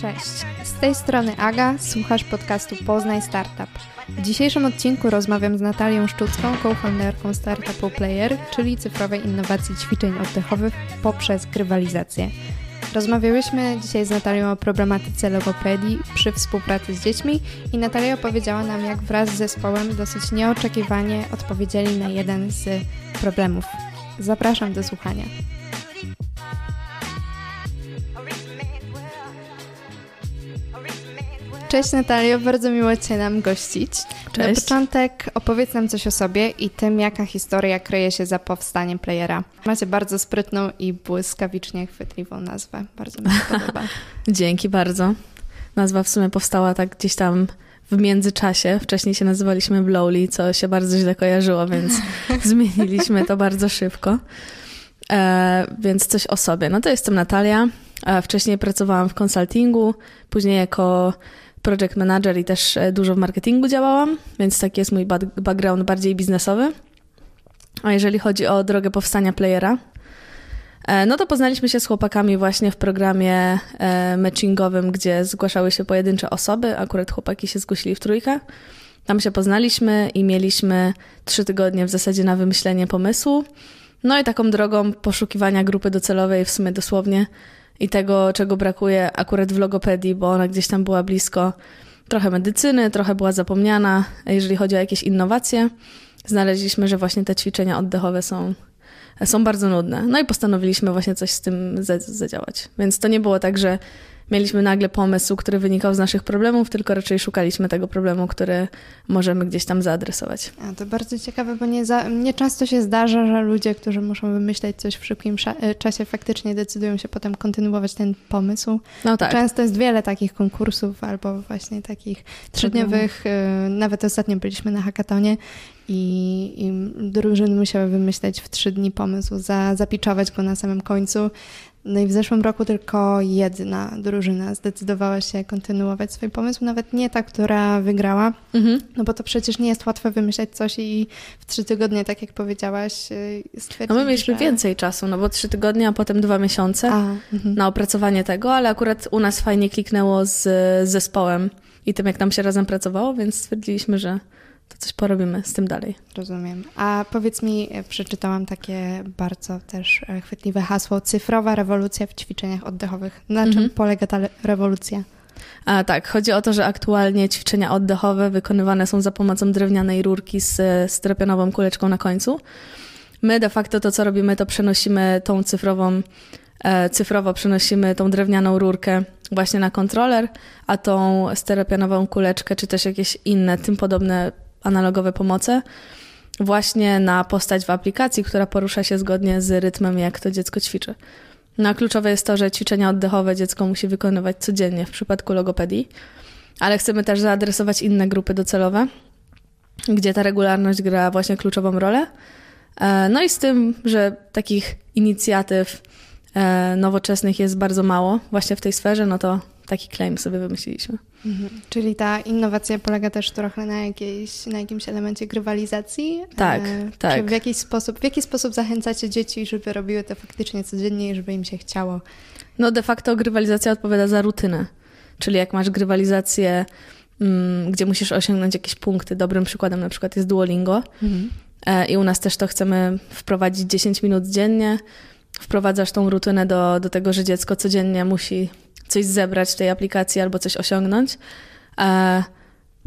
Cześć, z tej strony Aga, słuchasz podcastu Poznaj Startup. W dzisiejszym odcinku rozmawiam z Natalią Szczucką, co-founderką startupu Player, czyli cyfrowej innowacji ćwiczeń oddechowych poprzez grywalizację. Rozmawiałyśmy dzisiaj z Natalią o problematyce logopedii przy współpracy z dziećmi i Natalia opowiedziała nam, jak wraz z zespołem dosyć nieoczekiwanie odpowiedzieli na jeden z problemów. Zapraszam do słuchania. Cześć Natalio, bardzo miło Cię nam gościć. Cześć. Na początek opowiedz nam coś o sobie i tym, jaka historia kryje się za powstaniem playera. Macie bardzo sprytną i błyskawicznie chwytliwą nazwę. Bardzo mi się podoba. Dzięki bardzo. Nazwa w sumie powstała tak gdzieś tam w międzyczasie. Wcześniej się nazywaliśmy Blowly, co się bardzo źle kojarzyło, więc zmieniliśmy to bardzo szybko. E, więc coś o sobie. No to jestem Natalia. E, wcześniej pracowałam w konsultingu, później jako project manager i też e, dużo w marketingu działałam, więc taki jest mój background bardziej biznesowy. A jeżeli chodzi o drogę powstania playera, e, no to poznaliśmy się z chłopakami właśnie w programie e, matchingowym, gdzie zgłaszały się pojedyncze osoby. Akurat chłopaki się zgłosili w trójkę. Tam się poznaliśmy i mieliśmy trzy tygodnie w zasadzie na wymyślenie pomysłu. No i taką drogą poszukiwania grupy docelowej, w sumie dosłownie i tego, czego brakuje akurat w logopedii, bo ona gdzieś tam była blisko trochę medycyny, trochę była zapomniana, jeżeli chodzi o jakieś innowacje. Znaleźliśmy, że właśnie te ćwiczenia oddechowe są, są bardzo nudne. No i postanowiliśmy właśnie coś z tym zadziałać. Więc to nie było tak, że mieliśmy nagle pomysł, który wynikał z naszych problemów, tylko raczej szukaliśmy tego problemu, który możemy gdzieś tam zaadresować. A, to bardzo ciekawe, bo nie, za, nie często się zdarza, że ludzie, którzy muszą wymyśleć coś w szybkim e, czasie, faktycznie decydują się potem kontynuować ten pomysł. No tak. Często jest wiele takich konkursów albo właśnie takich trzydniowych. E, nawet ostatnio byliśmy na hackatonie i, i drużyny musiały wymyśleć w trzy dni pomysł, za, zapiczować go na samym końcu. No i w zeszłym roku tylko jedna drużyna zdecydowała się kontynuować swój pomysł, nawet nie ta, która wygrała, mhm. no bo to przecież nie jest łatwe wymyśleć coś i w trzy tygodnie, tak jak powiedziałaś, y, stwierdzić, No my mieliśmy że... więcej czasu, no bo trzy tygodnie, a potem dwa miesiące a, mhm. na opracowanie tego, ale akurat u nas fajnie kliknęło z, z zespołem i tym, jak nam się razem pracowało, więc stwierdziliśmy, że to coś porobimy z tym dalej. Rozumiem. A powiedz mi, e, przeczytałam takie bardzo też e, chwytliwe hasło cyfrowa rewolucja w ćwiczeniach oddechowych. Na czym mhm. polega ta rewolucja? A tak, chodzi o to, że aktualnie ćwiczenia oddechowe wykonywane są za pomocą drewnianej rurki z styropianową kuleczką na końcu. My de facto to, co robimy, to przenosimy tą cyfrową, e, cyfrowo przenosimy tą drewnianą rurkę właśnie na kontroler, a tą styropianową kuleczkę, czy też jakieś inne, tym podobne analogowe pomoce właśnie na postać w aplikacji, która porusza się zgodnie z rytmem, jak to dziecko ćwiczy. No a kluczowe jest to, że ćwiczenia oddechowe dziecko musi wykonywać codziennie w przypadku logopedii, ale chcemy też zaadresować inne grupy docelowe, gdzie ta regularność gra właśnie kluczową rolę. E, no i z tym, że takich inicjatyw e, nowoczesnych jest bardzo mało właśnie w tej sferze, no to taki claim sobie wymyśliliśmy. Mhm. Czyli ta innowacja polega też trochę na, jakiejś, na jakimś elemencie grywalizacji? Tak, e, tak. W, jakiś sposób, w jaki sposób zachęcacie dzieci, żeby robiły to faktycznie codziennie i żeby im się chciało? No de facto grywalizacja odpowiada za rutynę. Czyli jak masz grywalizację, mm, gdzie musisz osiągnąć jakieś punkty, dobrym przykładem na przykład jest Duolingo mhm. e, i u nas też to chcemy wprowadzić 10 minut dziennie, wprowadzasz tą rutynę do, do tego, że dziecko codziennie musi coś zebrać w tej aplikacji albo coś osiągnąć, e,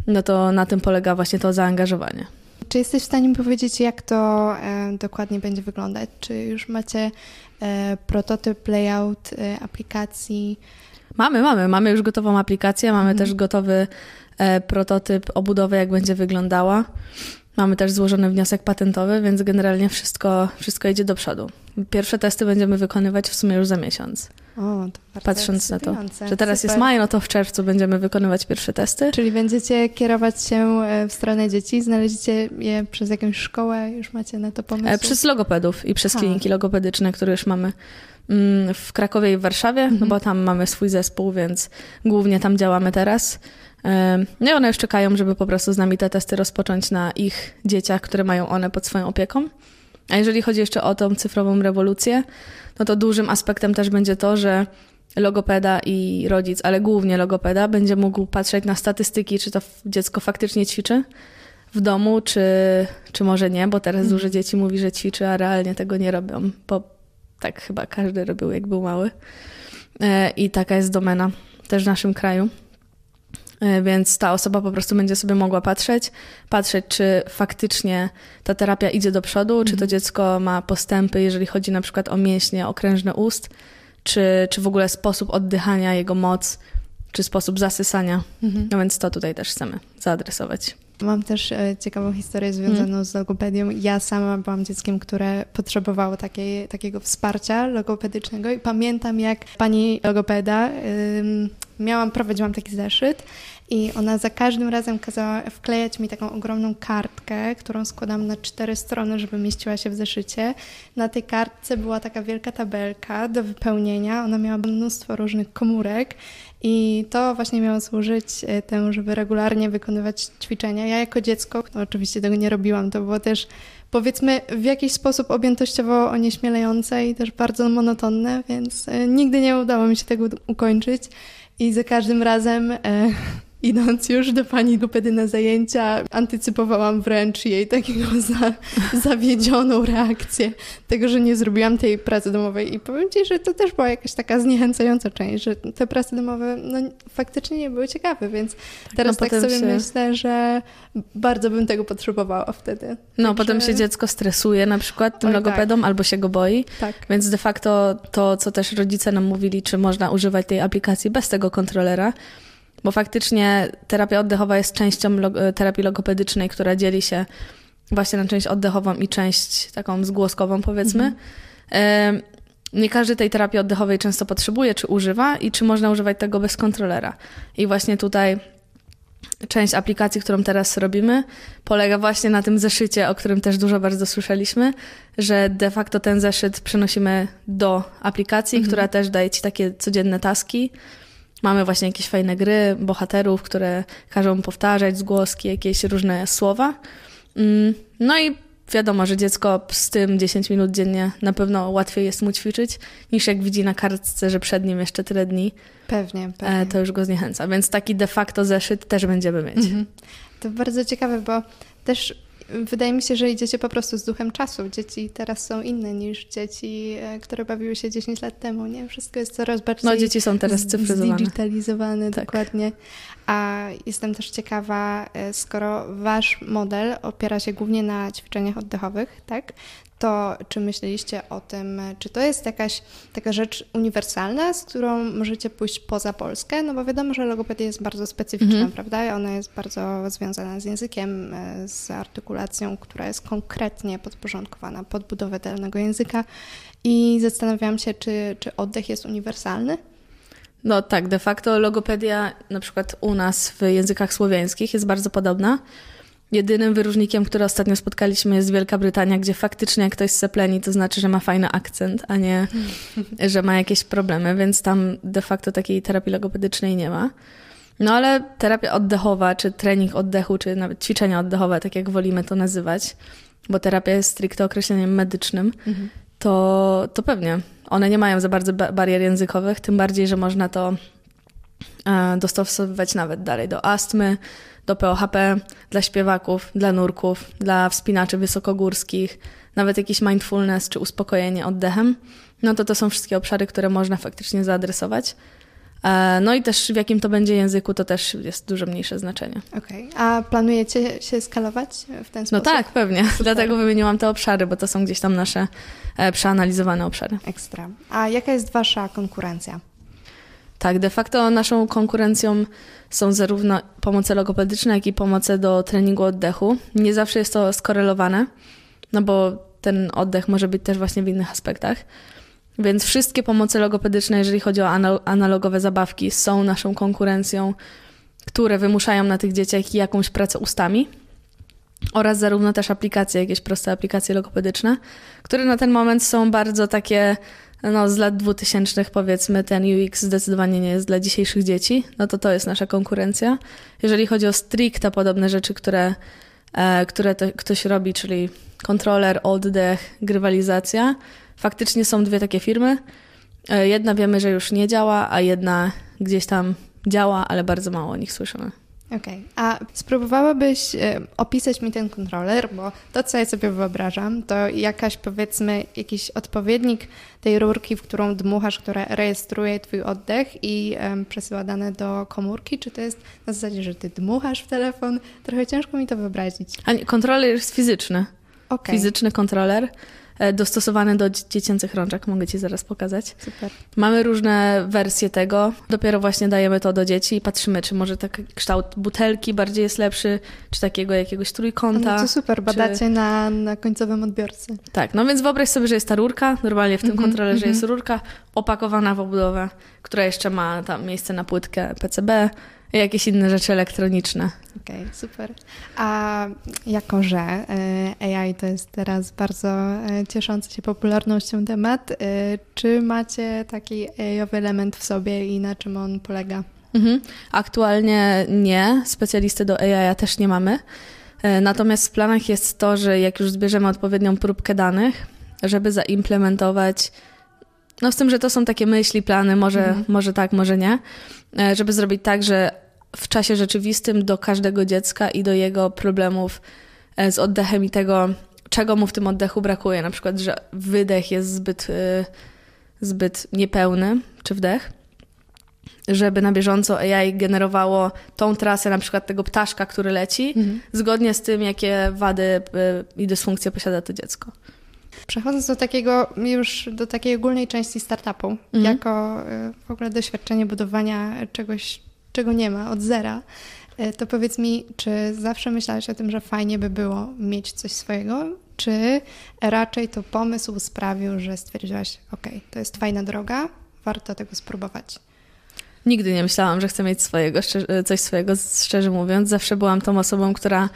no to na tym polega właśnie to zaangażowanie. Czy jesteś w stanie powiedzieć, jak to e, dokładnie będzie wyglądać? Czy już macie e, prototyp, layout aplikacji? Mamy, mamy. Mamy już gotową aplikację, mamy mhm. też gotowy prototyp obudowy, jak będzie wyglądała. Mamy też złożony wniosek patentowy, więc generalnie wszystko, wszystko idzie do przodu. Pierwsze testy będziemy wykonywać w sumie już za miesiąc. O, Patrząc na to, że teraz Super. jest maj, no to w czerwcu będziemy wykonywać pierwsze testy. Czyli będziecie kierować się e, w stronę dzieci, znaleźliście je przez jakąś szkołę, już macie na to pomysł? E, przez logopedów i przez kliniki logopedyczne, które już mamy w Krakowie i w Warszawie, mhm. no bo tam mamy swój zespół, więc głównie tam działamy teraz. No i one już czekają, żeby po prostu z nami te testy rozpocząć na ich dzieciach, które mają one pod swoją opieką. A jeżeli chodzi jeszcze o tą cyfrową rewolucję, no to dużym aspektem też będzie to, że logopeda i rodzic, ale głównie logopeda, będzie mógł patrzeć na statystyki, czy to dziecko faktycznie ćwiczy w domu, czy, czy może nie, bo teraz mm. dużo dzieci mówi, że ćwiczy, a realnie tego nie robią, bo tak chyba każdy robił, jak był mały. E, I taka jest domena też w naszym kraju. E, więc ta osoba po prostu będzie sobie mogła patrzeć, patrzeć, czy faktycznie ta terapia idzie do przodu, czy to mhm. dziecko ma postępy, jeżeli chodzi na przykład o mięśnie okrężne ust, czy, czy w ogóle sposób oddychania, jego moc, czy sposób zasysania. Mhm. No więc to tutaj też chcemy zaadresować. Mam też e, ciekawą historię związaną hmm. z logopedią. Ja sama byłam dzieckiem, które potrzebowało takiej, takiego wsparcia logopedycznego i pamiętam, jak pani logopeda, miałam, prowadziłam taki zeszyt i ona za każdym razem kazała wklejać mi taką ogromną kartkę, którą składam na cztery strony, żeby mieściła się w zeszycie. Na tej kartce była taka wielka tabelka do wypełnienia. Ona miała mnóstwo różnych komórek i to właśnie miało służyć e, temu, żeby regularnie wykonywać ćwiczenia. Ja jako dziecko, no oczywiście tego nie robiłam, to było też powiedzmy w jakiś sposób objętościowo onieśmielające i też bardzo monotonne, więc e, nigdy nie udało mi się tego ukończyć. I za każdym razem e, idąc już do pani Gupedy na zajęcia, antycypowałam wręcz jej takiego za, zawiedzioną reakcję tego, że nie zrobiłam tej pracy domowej. I powiem ci, że to też była jakaś taka zniechęcająca część, że te prace domowe no, faktycznie nie były ciekawe, więc teraz no, tak sobie się... myślę, że bardzo bym tego potrzebowała wtedy. No, Także... potem się dziecko stresuje na przykład tym Oj, logopedą tak. albo się go boi, tak. więc de facto to, co też rodzice nam mówili, czy można używać tej aplikacji bez tego kontrolera, bo faktycznie terapia oddechowa jest częścią log terapii logopedycznej, która dzieli się właśnie na część oddechową i część taką zgłoskową, powiedzmy. Mhm. Nie każdy tej terapii oddechowej często potrzebuje, czy używa i czy można używać tego bez kontrolera. I właśnie tutaj część aplikacji, którą teraz robimy, polega właśnie na tym zeszycie, o którym też dużo bardzo słyszeliśmy, że de facto ten zeszyt przenosimy do aplikacji, mhm. która też daje ci takie codzienne taski, Mamy właśnie jakieś fajne gry, bohaterów, które każą powtarzać zgłoski, jakieś różne słowa. Mm, no i wiadomo, że dziecko z tym 10 minut dziennie na pewno łatwiej jest mu ćwiczyć, niż jak widzi na kartce, że przed nim jeszcze tyle dni. Pewnie, e, pewnie. To już go zniechęca. Więc taki de facto zeszyt też będziemy mieć. Mhm. To bardzo ciekawe, bo też wydaje mi się, że idziecie po prostu z duchem czasu. Dzieci teraz są inne niż dzieci, e, które bawiły się 10 lat temu, nie? Wszystko jest coraz bardziej No dzieci są teraz cyfryzowane. Zdigitalizowane, tak. dokładnie. A jestem też ciekawa, e, skoro wasz model opiera się głównie na ćwiczeniach oddechowych, tak? To czy myśleliście o tym, czy to jest jakaś taka rzecz uniwersalna, z którą możecie pójść poza Polskę? No bo wiadomo, że logopedia jest bardzo specyficzna, mm -hmm. prawda? Ona jest bardzo związana z językiem, z artykulacją, która jest konkretnie podporządkowana pod budowę danego języka. I zastanawiałam się, czy, czy oddech jest uniwersalny? No tak, de facto logopedia na przykład u nas w językach słowiańskich jest bardzo podobna. Jedynym wyróżnikiem, który ostatnio spotkaliśmy jest Wielka Brytania, gdzie faktycznie jak ktoś sepleni, to znaczy, że ma fajny akcent, a nie, że ma jakieś problemy, więc tam de facto takiej terapii logopedycznej nie ma. No ale terapia oddechowa, czy trening oddechu, czy nawet ćwiczenia oddechowe, tak jak wolimy to nazywać, bo terapia jest stricte określeniem medycznym, mhm. to, to pewnie. One nie mają za bardzo barier językowych, tym bardziej, że można to dostosowywać nawet dalej do astmy, do POHP dla śpiewaków, dla nurków, dla wspinaczy wysokogórskich, nawet jakiś mindfulness czy uspokojenie oddechem, no to to są wszystkie obszary, które można faktycznie zaadresować. E, no i też w jakim to będzie języku, to też jest dużo mniejsze znaczenie. Okej, okay. a planujecie się skalować w ten no sposób? No tak, pewnie. Super. Dlatego wymieniłam te obszary, bo to są gdzieś tam nasze e, przeanalizowane obszary. Ekstra. A jaka jest wasza konkurencja? Tak, de facto naszą konkurencją są zarówno pomoce logopedyczne, jak i pomoce do treningu oddechu. Nie zawsze jest to skorelowane, no bo ten oddech może być też właśnie w innych aspektach. Więc wszystkie pomoce logopedyczne, jeżeli chodzi o analogowe zabawki, są naszą konkurencją, które wymuszają na tych dzieciach jakąś pracę ustami. Oraz zarówno też aplikacje, jakieś proste aplikacje logopedyczne, które na ten moment są bardzo takie no, z lat 2000 powiedzmy ten UX zdecydowanie nie jest dla dzisiejszych dzieci, no to to jest nasza konkurencja. Jeżeli chodzi o stricte podobne rzeczy, które, e, które to, ktoś robi, czyli kontroler, oddech, grywalizacja. Faktycznie są dwie takie firmy. E, jedna wiemy, że już nie działa, a jedna gdzieś tam działa, ale bardzo mało o nich słyszymy. Okej, okay. a spróbowałabyś e, opisać mi ten kontroler, bo to, co ja sobie wyobrażam, to jakaś, powiedzmy, jakiś odpowiednik tej rurki, w którą dmuchasz, która rejestruje twój oddech i um, przesyła dane do komórki, czy to jest na zasadzie, że ty dmuchasz w telefon? Trochę ciężko mi to wyobrazić. A nie, kontroler jest fizyczny. Okay. Fizyczny kontroler. E, dostosowany do dziecięcych rączek. Mogę Ci zaraz pokazać. Super. Mamy różne wersje tego. Dopiero właśnie dajemy to do dzieci i patrzymy, czy może taki kształt butelki bardziej jest lepszy, czy takiego jakiegoś trójkąta. No to super, badacie czy... na, na końcowym odbiorcy. Tak, no więc wyobraź sobie, że jest ta rurka. Normalnie w tym mm -hmm, kontrolerze mm -hmm. jest rurka opakowana w obudowę, która jeszcze ma tam miejsce na płytkę PCB jakieś inne rzeczy elektroniczne. Okej, okay, super. A jako, że e, AI to jest teraz bardzo e, cieszący się popularnością temat, e, czy macie taki AI-owy element w sobie i na czym on polega? Mhm. Aktualnie nie, specjalisty do AI też nie mamy. Natomiast w planach jest to, że jak już zbierzemy odpowiednią próbkę danych, żeby zaimplementować no z tym, że to są takie myśli, plany, może, mhm. może tak, może nie, żeby zrobić tak, że w czasie rzeczywistym do każdego dziecka i do jego problemów e, z oddechem i tego, czego mu w tym oddechu brakuje. Na przykład, że wydech jest zbyt, e, zbyt niepełny, czy wdech. Żeby na bieżąco AI generowało tą trasę na przykład tego ptaszka, który leci, mhm. zgodnie z tym, jakie wady e, i dysfunkcje posiada to dziecko. Przechodząc do takiego już do takiej ogólnej części startupu, mhm. jako w ogóle doświadczenie budowania czegoś czego nie ma, od zera, e, to powiedz mi, czy zawsze myślałeś o tym, że fajnie by było mieć coś swojego, czy raczej to pomysł sprawił, że stwierdziłaś, ok, to jest fajna droga, warto tego spróbować? Nigdy nie myślałam, że chcę mieć swojego, coś swojego, szczerze mówiąc. Zawsze byłam tą osobą, która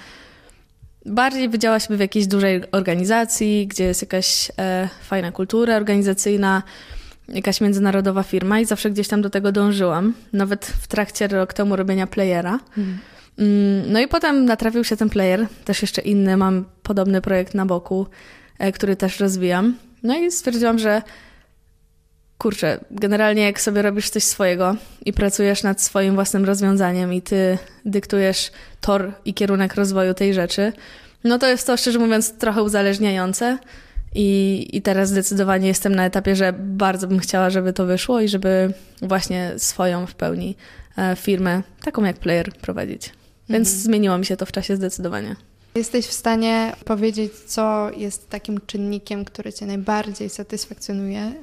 bardziej wydziała się w jakiejś dużej organizacji, gdzie jest jakaś e, fajna kultura organizacyjna, jakaś międzynarodowa firma i zawsze gdzieś tam do tego dążyłam. Nawet w trakcie rok temu robienia playera. Mhm. Mm. No i potem natrafił się ten player, też jeszcze inny, mam podobny projekt na boku, e, który też rozwijam. No i stwierdziłam, że kurczę, generalnie jak sobie robisz coś swojego i pracujesz nad swoim własnym rozwiązaniem i ty dyktujesz tor i kierunek rozwoju tej rzeczy, no to jest to szczerze mówiąc trochę uzależniające. I, I teraz zdecydowanie jestem na etapie, że bardzo bym chciała, żeby to wyszło i żeby właśnie swoją w pełni e, firmę, taką jak Player, prowadzić. Więc mhm. zmieniło mi się to w czasie zdecydowanie. Jesteś w stanie powiedzieć, co jest takim czynnikiem, który Cię najbardziej satysfakcjonuje e,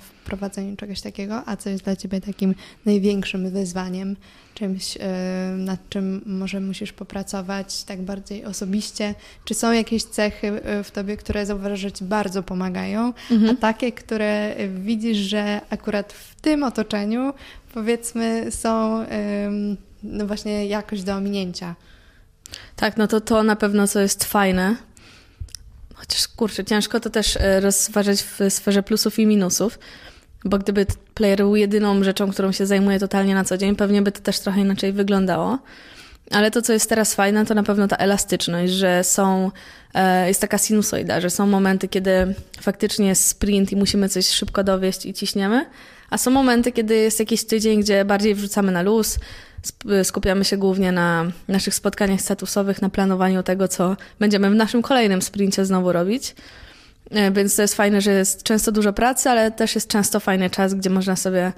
w prowadzeniu czegoś takiego, a co jest dla Ciebie takim największym wyzwaniem, czymś, e, nad czym może musisz popracować tak bardziej osobiście? Czy są jakieś cechy e, w Tobie, które zauważasz, że Ci bardzo pomagają, mhm. a takie, które widzisz, że akurat w tym otoczeniu, powiedzmy, są no właśnie jakoś do ominięcia? Tak, no to to na pewno co jest fajne. Chociaż kurczę, ciężko to też e, rozważać w sferze plusów i minusów, bo gdyby player był jedyną rzeczą, którą się zajmuje totalnie na co dzień, pewnie by to też trochę inaczej wyglądało. Ale to, co jest teraz fajne, to na pewno ta elastyczność, że są, e, jest taka sinusoida, że są momenty, kiedy faktycznie jest sprint i musimy coś szybko dowieść i ciśniemy, a są momenty, kiedy jest jakiś tydzień, gdzie bardziej wrzucamy na luz, skupiamy się głównie na naszych spotkaniach statusowych, na planowaniu tego, co będziemy w naszym kolejnym sprincie znowu robić. E, więc to jest fajne, że jest często dużo pracy, ale też jest często fajny czas, gdzie można sobie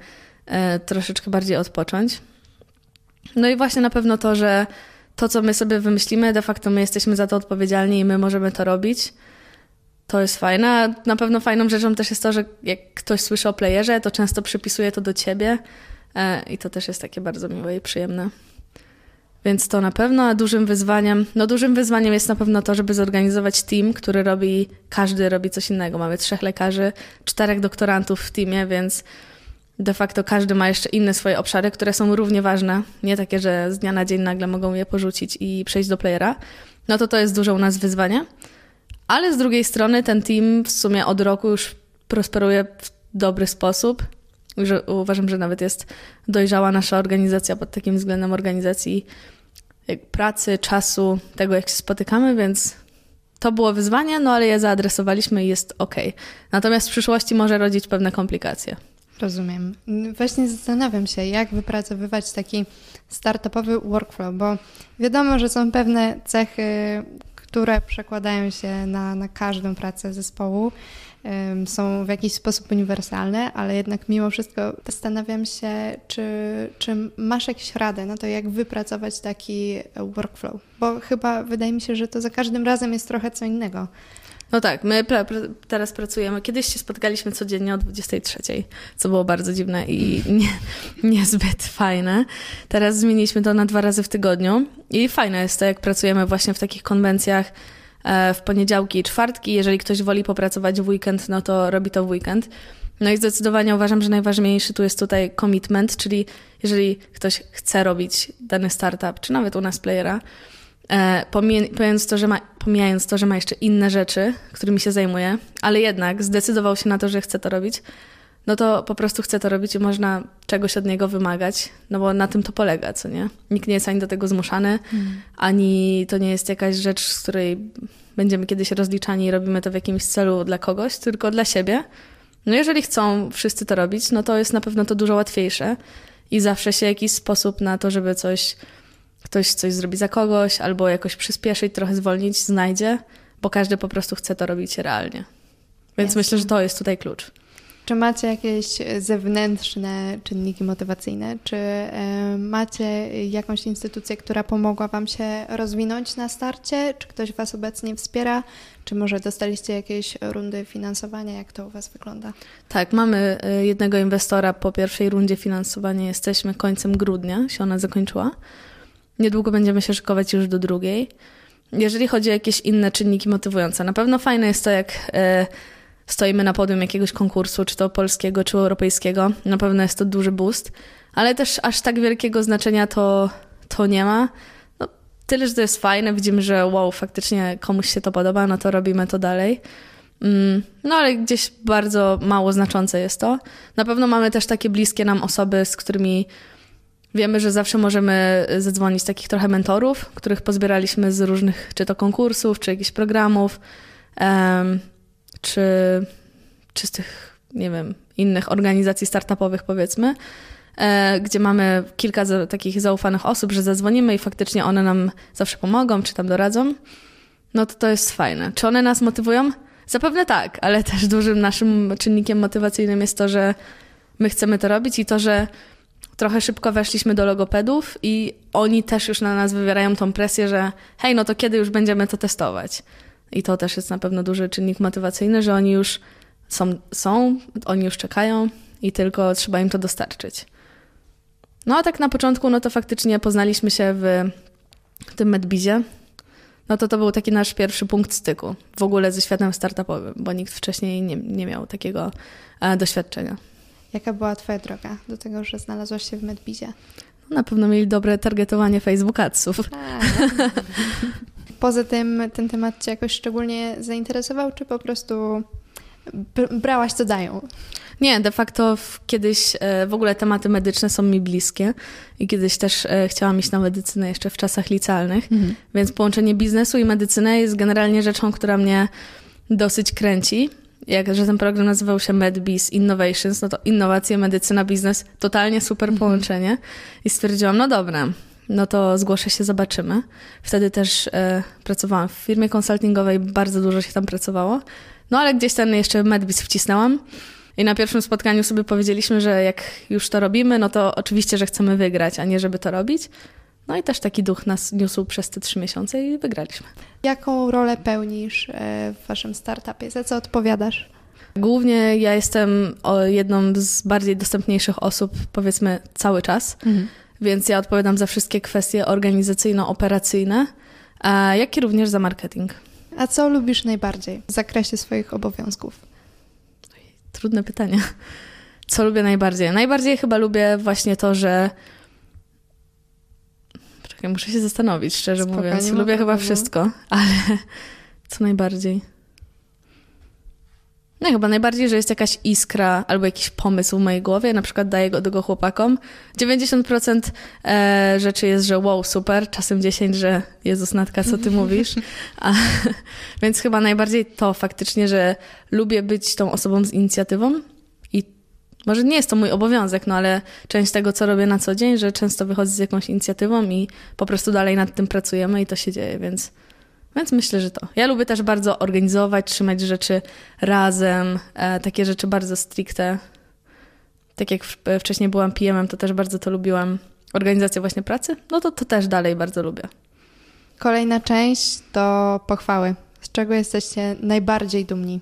e, troszeczkę bardziej odpocząć. No i właśnie na pewno to, że to, co my sobie wymyślimy, de facto my jesteśmy za to odpowiedzialni i my możemy to robić. To jest fajne. Na pewno fajną rzeczą też jest to, że jak ktoś słyszy o playerze, to często przypisuje to do ciebie I to też jest takie bardzo miłe i przyjemne. Więc to na pewno dużym wyzwaniem, no dużym wyzwaniem jest na pewno to, żeby zorganizować team, który robi, każdy robi coś innego. Mamy trzech lekarzy, czterech doktorantów w teamie, więc de facto każdy ma jeszcze inne swoje obszary, które są równie ważne. Nie takie, że z dnia na dzień nagle mogą je porzucić i przejść do playera. No to to jest duże u nas wyzwanie. Ale z drugiej strony ten team w sumie od roku już prosperuje w dobry sposób uważam, że nawet jest dojrzała nasza organizacja pod takim względem organizacji pracy, czasu, tego jak się spotykamy, więc to było wyzwanie, no ale je zaadresowaliśmy i jest ok. Natomiast w przyszłości może rodzić pewne komplikacje. Rozumiem. Właśnie zastanawiam się, jak wypracowywać taki startupowy workflow, bo wiadomo, że są pewne cechy, które przekładają się na, na każdą pracę zespołu są w jakiś sposób uniwersalne, ale jednak mimo wszystko zastanawiam się, czy, czy masz jakieś radę na to, jak wypracować taki workflow, bo chyba wydaje mi się, że to za każdym razem jest trochę co innego. No tak, my teraz pracujemy. Kiedyś się spotkaliśmy codziennie o 23, co było bardzo dziwne i nie, niezbyt fajne. Teraz zmieniliśmy to na dwa razy w tygodniu i fajne jest to, jak pracujemy właśnie w takich konwencjach E, w poniedziałki i czwartki. Jeżeli ktoś woli popracować w weekend, no to robi to w weekend. No i zdecydowanie uważam, że najważniejszy tu jest tutaj commitment, czyli jeżeli ktoś chce robić dany startup, czy nawet u nas playera, e, pomijając to, że ma, pomijając to, że ma jeszcze inne rzeczy, którymi się zajmuje, ale jednak zdecydował się na to, że chce to robić, no to po prostu chce to robić i można czegoś od niego wymagać, no bo na tym to polega, co nie? Nikt nie jest ani do tego zmuszany, mm. ani to nie jest jakaś rzecz, z której będziemy kiedyś rozliczani i robimy to w jakimś celu dla kogoś, tylko dla siebie. No jeżeli chcą wszyscy to robić, no to jest na pewno to dużo łatwiejsze i zawsze się jakiś sposób na to, żeby coś, ktoś coś zrobi za kogoś albo jakoś przyspieszyć, trochę zwolnić, znajdzie, bo każdy po prostu chce to robić realnie. Więc Jasne. myślę, że to jest tutaj klucz. Czy macie jakieś zewnętrzne czynniki motywacyjne? Czy macie jakąś instytucję, która pomogła Wam się rozwinąć na starcie? Czy ktoś Was obecnie wspiera? Czy może dostaliście jakieś rundy finansowania? Jak to u Was wygląda? Tak, mamy e, jednego inwestora po pierwszej rundzie finansowania. Jesteśmy końcem grudnia, się ona zakończyła. Niedługo będziemy się szykować już do drugiej. Jeżeli chodzi o jakieś inne czynniki motywujące, na pewno fajne jest to, jak e, stoimy na podium jakiegoś konkursu, czy to polskiego, czy europejskiego. Na pewno jest to duży boost, ale też aż tak wielkiego znaczenia to, to nie ma. No, tyle, że to jest fajne, widzimy, że wow, faktycznie komuś się to podoba, no to robimy to dalej. Mm, no ale gdzieś bardzo mało znaczące jest to. Na pewno mamy też takie bliskie nam osoby, z którymi wiemy, że zawsze możemy zadzwonić takich trochę mentorów, których pozbieraliśmy z różnych, czy to konkursów, czy jakichś programów. Czy, czy z tych, nie wiem, innych organizacji startupowych, powiedzmy, e, gdzie mamy kilka za, takich zaufanych osób, że zadzwonimy i faktycznie one nam zawsze pomogą, czy tam doradzą, no to to jest fajne. Czy one nas motywują? Zapewne tak, ale też dużym naszym czynnikiem motywacyjnym jest to, że my chcemy to robić i to, że trochę szybko weszliśmy do logopedów i oni też już na nas wywierają tą presję, że hej, no to kiedy już będziemy to testować? I to też jest na pewno duży czynnik motywacyjny, że oni już są, są oni już czekają i tylko trzeba im to dostarczyć. No a tak na początku, no to faktycznie poznaliśmy się w, tym Medbizie. No to to był taki nasz pierwszy punkt styku w ogóle ze światem startupowym, bo nikt wcześniej nie, nie miał takiego e, doświadczenia. Jaka była Twoja droga do tego, że znalazłaś się w Medbizie? No, na pewno mieli dobre targetowanie Facebook Adsów. poza tym ten temat Cię jakoś szczególnie zainteresował, czy po prostu brałaś co dają? Nie, de facto kiedyś e, w ogóle tematy medyczne są mi bliskie i kiedyś też e, chciałam iść na medycynę jeszcze w czasach licealnych, mhm. więc połączenie biznesu i medycyny jest generalnie rzeczą, która mnie dosyć kręci. Jak, że ten program nazywał się MedBiz Innovations, no to innowacje, medycyna, biznes, totalnie super mhm. połączenie. I stwierdziłam, no dobra, no to zgłoszę się, zobaczymy. Wtedy też e, pracowałam w firmie konsultingowej, bardzo dużo się tam pracowało. No ale gdzieś ten jeszcze medbis wcisnęłam. I na pierwszym spotkaniu sobie powiedzieliśmy, że jak już to robimy, no to oczywiście, że chcemy wygrać, a nie żeby to robić. No i też taki duch nas niósł przez te trzy miesiące i wygraliśmy. Jaką rolę pełnisz e, w waszym startupie? Za co odpowiadasz? Głównie ja jestem jedną z bardziej dostępniejszych osób, powiedzmy, cały czas. Mhm więc ja odpowiadam za wszystkie kwestie organizacyjno-operacyjne, jak i również za marketing. A co lubisz najbardziej w zakresie swoich obowiązków? Trudne pytanie. Co lubię najbardziej? Najbardziej chyba lubię właśnie to, że. Czekaj, muszę się zastanowić, szczerze Spokojnie mówiąc. Lubię chyba wszystko, ale co najbardziej? No chyba najbardziej, że jest jakaś iskra albo jakiś pomysł w mojej głowie, na przykład daję go tego chłopakom. 90% e, rzeczy jest, że wow, super, czasem 10, że Jezus Natka, co ty mówisz? A, więc chyba najbardziej to faktycznie, że lubię być tą osobą z inicjatywą i może nie jest to mój obowiązek, no ale część tego, co robię na co dzień, że często wychodzę z jakąś inicjatywą i po prostu dalej nad tym pracujemy i to się dzieje, więc więc myślę, że to. Ja lubię też bardzo organizować, trzymać rzeczy razem, e, takie rzeczy bardzo stricte. Tak jak wcześniej byłam PM-em, to też bardzo to lubiłam. Organizacja właśnie pracy, no to to też dalej bardzo lubię. Kolejna część to pochwały. Z czego jesteście najbardziej dumni?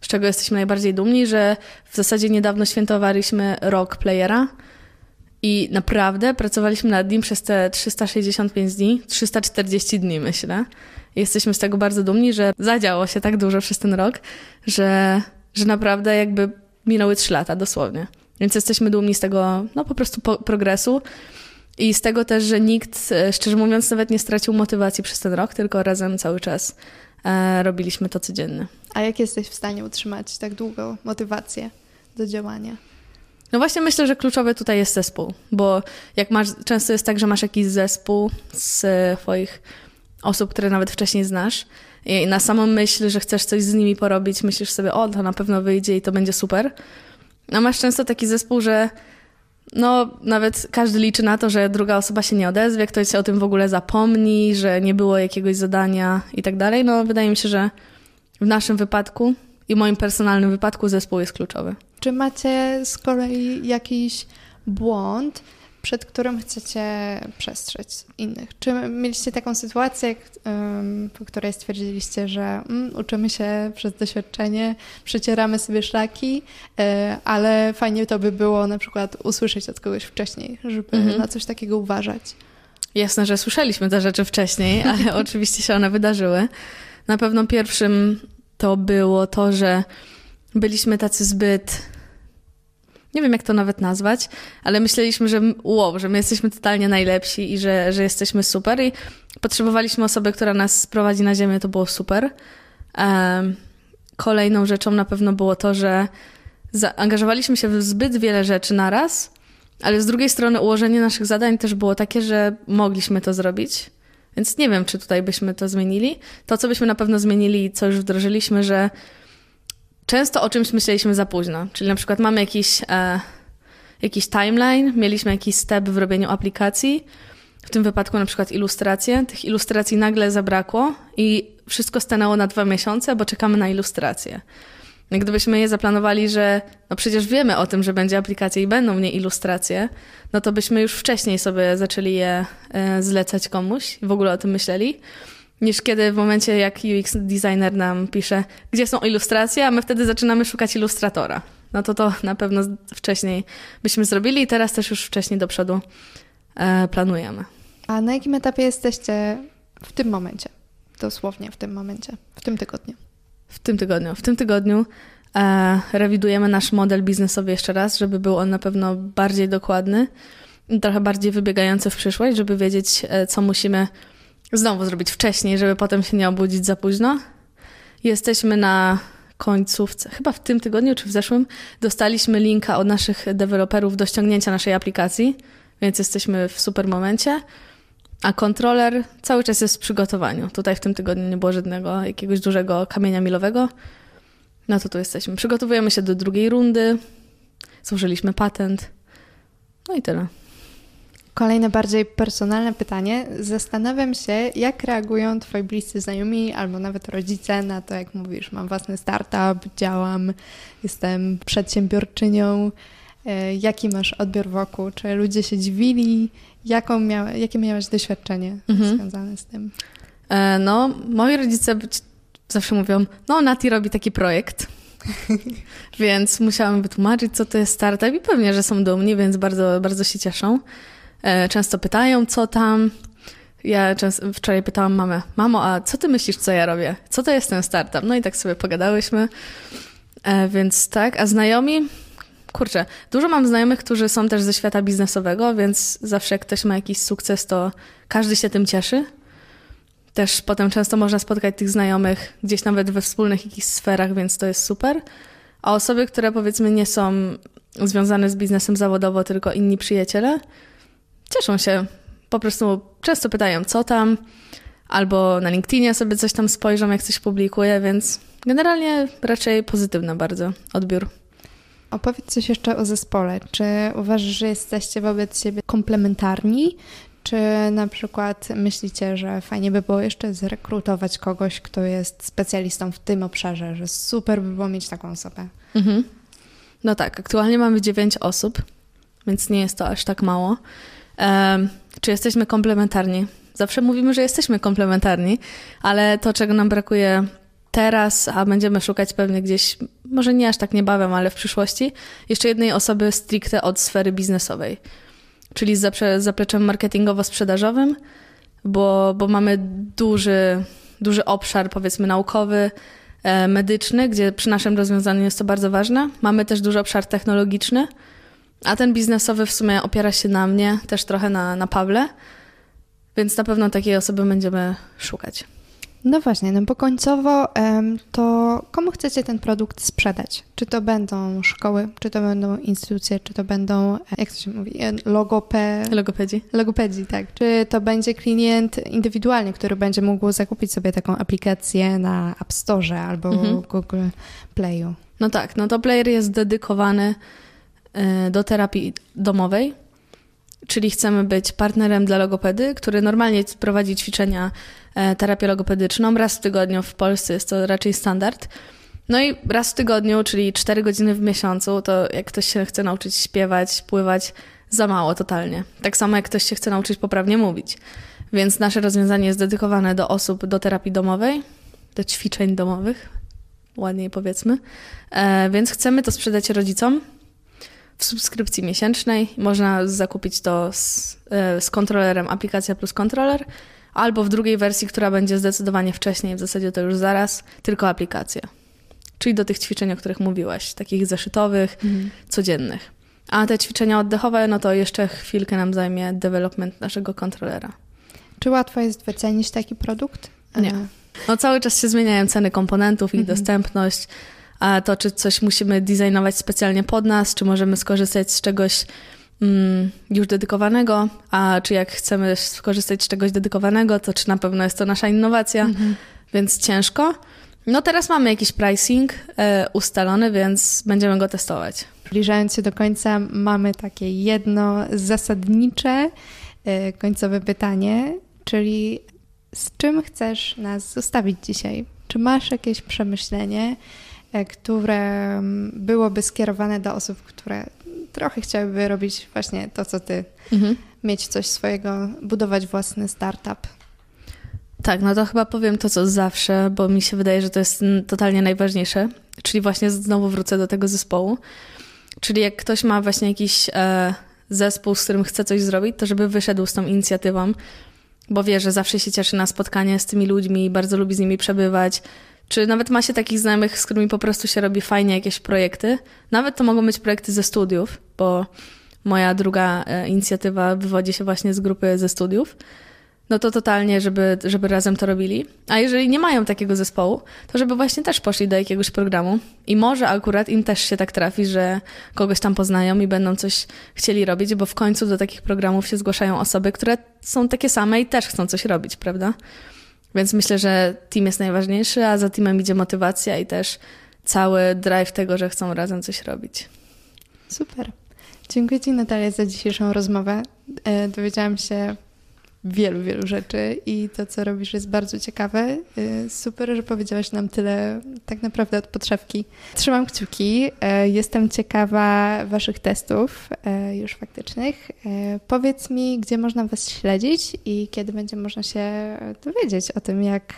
Z czego jesteśmy najbardziej dumni, że w zasadzie niedawno świętowaliśmy rok playera i naprawdę pracowaliśmy nad nim przez te 365 dni, 340 dni myślę. Jesteśmy z tego bardzo dumni, że zadziało się tak dużo przez ten rok, że, że naprawdę jakby minęły 3 lata dosłownie. Więc jesteśmy dumni z tego, no po prostu po, progresu i z tego też, że nikt, e, szczerze mówiąc, nawet nie stracił motywacji przez ten rok, tylko razem cały czas e, robiliśmy to codziennie. A jak jesteś w stanie utrzymać tak długo motywację do działania? No właśnie myślę, że kluczowy tutaj jest zespół, bo jak masz, często jest tak, że masz jakiś zespół z twoich osób, które nawet wcześniej znasz i na samą myśl, że chcesz coś z nimi porobić, myślisz sobie, o, to na pewno wyjdzie i to będzie super. A masz często taki zespół, że no, nawet każdy liczy na to, że druga osoba się nie odezwie, ktoś się o tym w ogóle zapomni, że nie było jakiegoś zadania i tak dalej. No, wydaje mi się, że w naszym wypadku i moim personalnym wypadku zespół jest kluczowy. Czy macie z kolei jakiś błąd, przed którym chcecie przestrzec innych? Czy mieliście taką sytuację, po której stwierdziliście, że um, uczymy się przez doświadczenie, przecieramy sobie szlaki, e, ale fajnie to by było na przykład usłyszeć od kogoś wcześniej, żeby mhm. na coś takiego uważać? Jasne, że słyszeliśmy te rzeczy wcześniej, ale oczywiście się one wydarzyły. Na pewno pierwszym to było to, że byliśmy tacy zbyt. Nie wiem, jak to nawet nazwać, ale myśleliśmy, że wow, że my jesteśmy totalnie najlepsi i że, że jesteśmy super. I potrzebowaliśmy osoby, która nas sprowadzi na ziemię, to było super. Kolejną rzeczą na pewno było to, że zaangażowaliśmy się w zbyt wiele rzeczy naraz, ale z drugiej strony ułożenie naszych zadań też było takie, że mogliśmy to zrobić. Więc nie wiem, czy tutaj byśmy to zmienili. To, co byśmy na pewno zmienili, co już wdrożyliśmy, że często o czymś myśleliśmy za późno. Czyli na przykład mamy jakiś, e, jakiś timeline, mieliśmy jakiś step w robieniu aplikacji, w tym wypadku na przykład ilustracje. Tych ilustracji nagle zabrakło i wszystko stanęło na dwa miesiące, bo czekamy na ilustracje. Gdybyśmy je zaplanowali, że no przecież wiemy o tym, że będzie aplikacja i będą w niej ilustracje, no to byśmy już wcześniej sobie zaczęli je e, zlecać komuś i w ogóle o tym myśleli niż kiedy w momencie, jak UX designer nam pisze, gdzie są ilustracje, a my wtedy zaczynamy szukać ilustratora. No to to na pewno wcześniej byśmy zrobili i teraz też już wcześniej do przodu e, planujemy. A na jakim etapie jesteście w tym momencie? Dosłownie w tym momencie, w tym tygodniu. W tym tygodniu. W tym tygodniu e, rewidujemy nasz model biznesowy jeszcze raz, żeby był on na pewno bardziej dokładny, trochę bardziej wybiegający w przyszłość, żeby wiedzieć, e, co musimy znowu zrobić wcześniej, żeby potem się nie obudzić za późno. Jesteśmy na końcówce, chyba w tym tygodniu czy w zeszłym, dostaliśmy linka od naszych deweloperów do ściągnięcia naszej aplikacji, więc jesteśmy w super momencie. A kontroler cały czas jest w przygotowaniu. Tutaj w tym tygodniu nie było żadnego jakiegoś dużego kamienia milowego. No to tu jesteśmy. Przygotowujemy się do drugiej rundy. Złożyliśmy patent. No i tyle. Kolejne bardziej personalne pytanie. Zastanawiam się, jak reagują Twoi bliscy znajomi albo nawet rodzice na to, jak mówisz, mam własny startup, działam, jestem przedsiębiorczynią. E, jaki masz odbiór wokół? Czy ludzie się dziwili? Jaką miała, jakie miałaś doświadczenie mhm. związane z tym? E, no, moi rodzice zawsze mówią, no Nati robi taki projekt. więc musiałam wytłumaczyć, co to jest startup i pewnie, że są dumni, więc bardzo, bardzo się cieszą. E, często pytają, co tam. Ja często, wczoraj pytałam mamę, mamo, a co ty myślisz, co ja robię? Co to jest ten startup? No i tak sobie pogadałyśmy. E, więc tak, a znajomi, kurczę, dużo mam znajomych, którzy są też ze świata biznesowego, więc zawsze jak ktoś ma jakiś sukces, to każdy się tym cieszy. Też potem często można spotkać tych znajomych gdzieś nawet we wspólnych jakichś sferach, więc to jest super. A osoby, które powiedzmy nie są związane z biznesem zawodowo, tylko inni przyjaciele, cieszą się. Po prostu często pytają, co tam, albo na LinkedInie sobie coś tam spojrzą, jak coś publikuje, więc generalnie raczej pozytywny bardzo odbiór. Opowiedz coś jeszcze o zespole. Czy uważasz, że jesteście wobec siebie komplementarni? Czy na przykład myślicie, że fajnie by było jeszcze zrekrutować kogoś, kto jest specjalistą w tym obszarze, że super by było mieć taką osobę? Mhm. No tak, aktualnie mamy dziewięć osób, więc nie jest to aż tak mało. Um, czy jesteśmy komplementarni? Zawsze mówimy, że jesteśmy komplementarni, ale to, czego nam brakuje teraz, a będziemy szukać pewnie gdzieś, może nie aż tak niebawem, ale w przyszłości, jeszcze jednej osoby stricte od sfery biznesowej, czyli z zapleczem marketingowo-sprzedażowym, bo, bo mamy duży, duży obszar, powiedzmy, naukowy, e, medyczny, gdzie przy naszym rozwiązaniu jest to bardzo ważne. Mamy też duży obszar technologiczny, a ten biznesowy w sumie opiera się na mnie, też trochę na, na Pawle, więc na pewno takiej osoby będziemy szukać. No właśnie, no bo końcowo to komu chcecie ten produkt sprzedać? Czy to będą szkoły, czy to będą instytucje, czy to będą, jak to się mówi, e, logope... logopedzi? Logopedzi, tak. Czy to będzie klient indywidualny, który będzie mógł zakupić sobie taką aplikację na App Store albo mhm. Google Playu? No tak, no to player jest dedykowany e, do terapii domowej, czyli chcemy być partnerem dla logopedy, który normalnie prowadzi ćwiczenia E, terapię logopedyczną. Raz w tygodniu w Polsce jest to raczej standard. No i raz w tygodniu, czyli 4 godziny w miesiącu, to jak ktoś się chce nauczyć śpiewać, pływać, za mało totalnie. Tak samo jak ktoś się chce nauczyć poprawnie mówić. Więc nasze rozwiązanie jest dedykowane do osób do terapii domowej, do ćwiczeń domowych, ładniej powiedzmy. E, więc chcemy to sprzedać rodzicom w subskrypcji miesięcznej. Można zakupić to z, e, z kontrolerem aplikacja plus kontroler albo w drugiej wersji, która będzie zdecydowanie wcześniej, w zasadzie to już zaraz, tylko aplikację. Czyli do tych ćwiczeń, o których mówiłaś, takich zeszytowych, mhm. codziennych. A te ćwiczenia oddechowe, no to jeszcze chwilkę nam zajmie development naszego kontrolera. Czy łatwo jest wycenić taki produkt? Nie. No cały czas się zmieniają ceny komponentów, ich mhm. dostępność, to czy coś musimy designować specjalnie pod nas, czy możemy skorzystać z czegoś Mm, już dedykowanego, a czy jak chcemy skorzystać z czegoś dedykowanego, to czy na pewno jest to nasza innowacja, mhm. więc ciężko. No teraz mamy jakiś pricing e, ustalony, więc będziemy go testować. Zbliżając się do końca, mamy takie jedno zasadnicze e, końcowe pytanie, czyli z czym chcesz nas zostawić dzisiaj? Czy masz jakieś przemyślenie, które mm, byłoby skierowane do osób, które trochę chciałyby robić właśnie to, co ty. Mhm. Mieć coś swojego, budować własny startup. Tak, no to chyba powiem to, co zawsze, bo mi się wydaje, że to jest totalnie najważniejsze. Czyli właśnie znowu wrócę do tego zespołu. Czyli jak ktoś ma właśnie jakiś e, zespół, z którym chce coś zrobić, to żeby wyszedł z tą inicjatywą, bo wie, że zawsze się cieszy na spotkanie z tymi ludźmi, bardzo lubi z nimi przebywać, czy nawet ma się takich znajomych, z którymi po prostu się robi fajnie jakieś projekty. Nawet to mogą być projekty ze studiów, bo moja druga e, inicjatywa wywodzi się właśnie z grupy ze studiów. No to totalnie, żeby, żeby razem to robili. A jeżeli nie mają takiego zespołu, to żeby właśnie też poszli do jakiegoś programu. I może akurat im też się tak trafi, że kogoś tam poznają i będą coś chcieli robić, bo w końcu do takich programów się zgłaszają osoby, które są takie same i też chcą coś robić, prawda? Więc myślę, że team jest najważniejszy, a za teamem idzie motywacja i też cały drive tego, że chcą razem coś robić. Super. Dziękuję Ci, Natalia, za dzisiejszą rozmowę. E, dowiedziałam się wielu, wielu rzeczy i to, co robisz, jest bardzo ciekawe. Y, super, że powiedziałaś nam tyle tak naprawdę od podszewki. Trzymam kciuki. Y, jestem ciekawa Waszych testów y, już faktycznych. Powiedz mi, gdzie można Was śledzić i kiedy będzie można się dowiedzieć o tym, jak,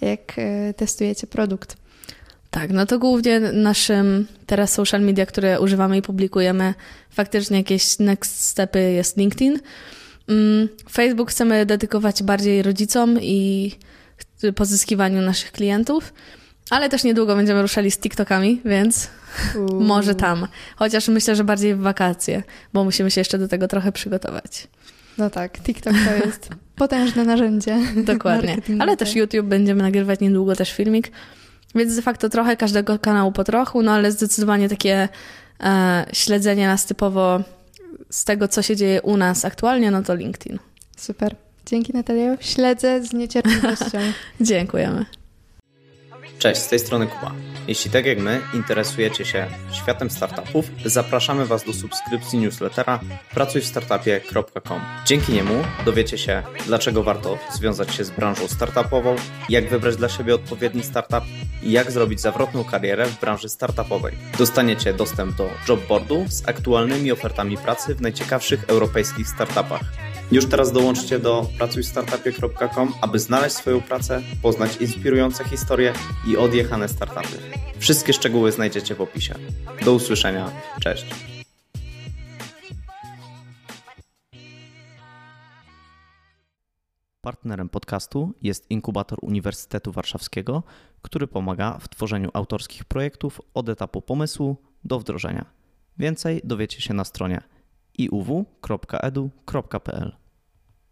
jak testujecie produkt. Tak, no to głównie naszym teraz social media, które używamy i publikujemy, faktycznie jakieś next stepy jest LinkedIn. Mm, Facebook chcemy dedykować bardziej rodzicom i pozyskiwaniu naszych klientów, ale też niedługo będziemy ruszali z TikTokami, więc może tam. Chociaż myślę, że bardziej w wakacje, bo musimy się jeszcze do tego trochę przygotować. No tak, TikTok to jest potężne narzędzie. Dokładnie. Ale też YouTube będziemy nagrywać niedługo też filmik. Więc de facto trochę każdego kanału po trochu, no ale zdecydowanie takie e, śledzenie nas typowo z tego, co się dzieje u nas aktualnie, no to LinkedIn. Super. Dzięki Natalia. Śledzę z niecierpliwością. Dziękujemy. Cześć, z tej strony Kuba. Jeśli tak jak my interesujecie się światem startupów, zapraszamy Was do subskrypcji newslettera pracujwstartupie.com. Dzięki niemu dowiecie się, dlaczego warto związać się z branżą startupową, jak wybrać dla siebie odpowiedni startup i jak zrobić zawrotną karierę w branży startupowej. Dostaniecie dostęp do jobboardu z aktualnymi ofertami pracy w najciekawszych europejskich startupach. Już teraz dołączcie do pracujstartupie.com, aby znaleźć swoją pracę, poznać inspirujące historie i odjechane startupy. Wszystkie szczegóły znajdziecie w opisie. Do usłyszenia. Cześć. Partnerem podcastu jest Inkubator Uniwersytetu Warszawskiego, który pomaga w tworzeniu autorskich projektów od etapu pomysłu do wdrożenia. Więcej dowiecie się na stronie iuw.edu.pl.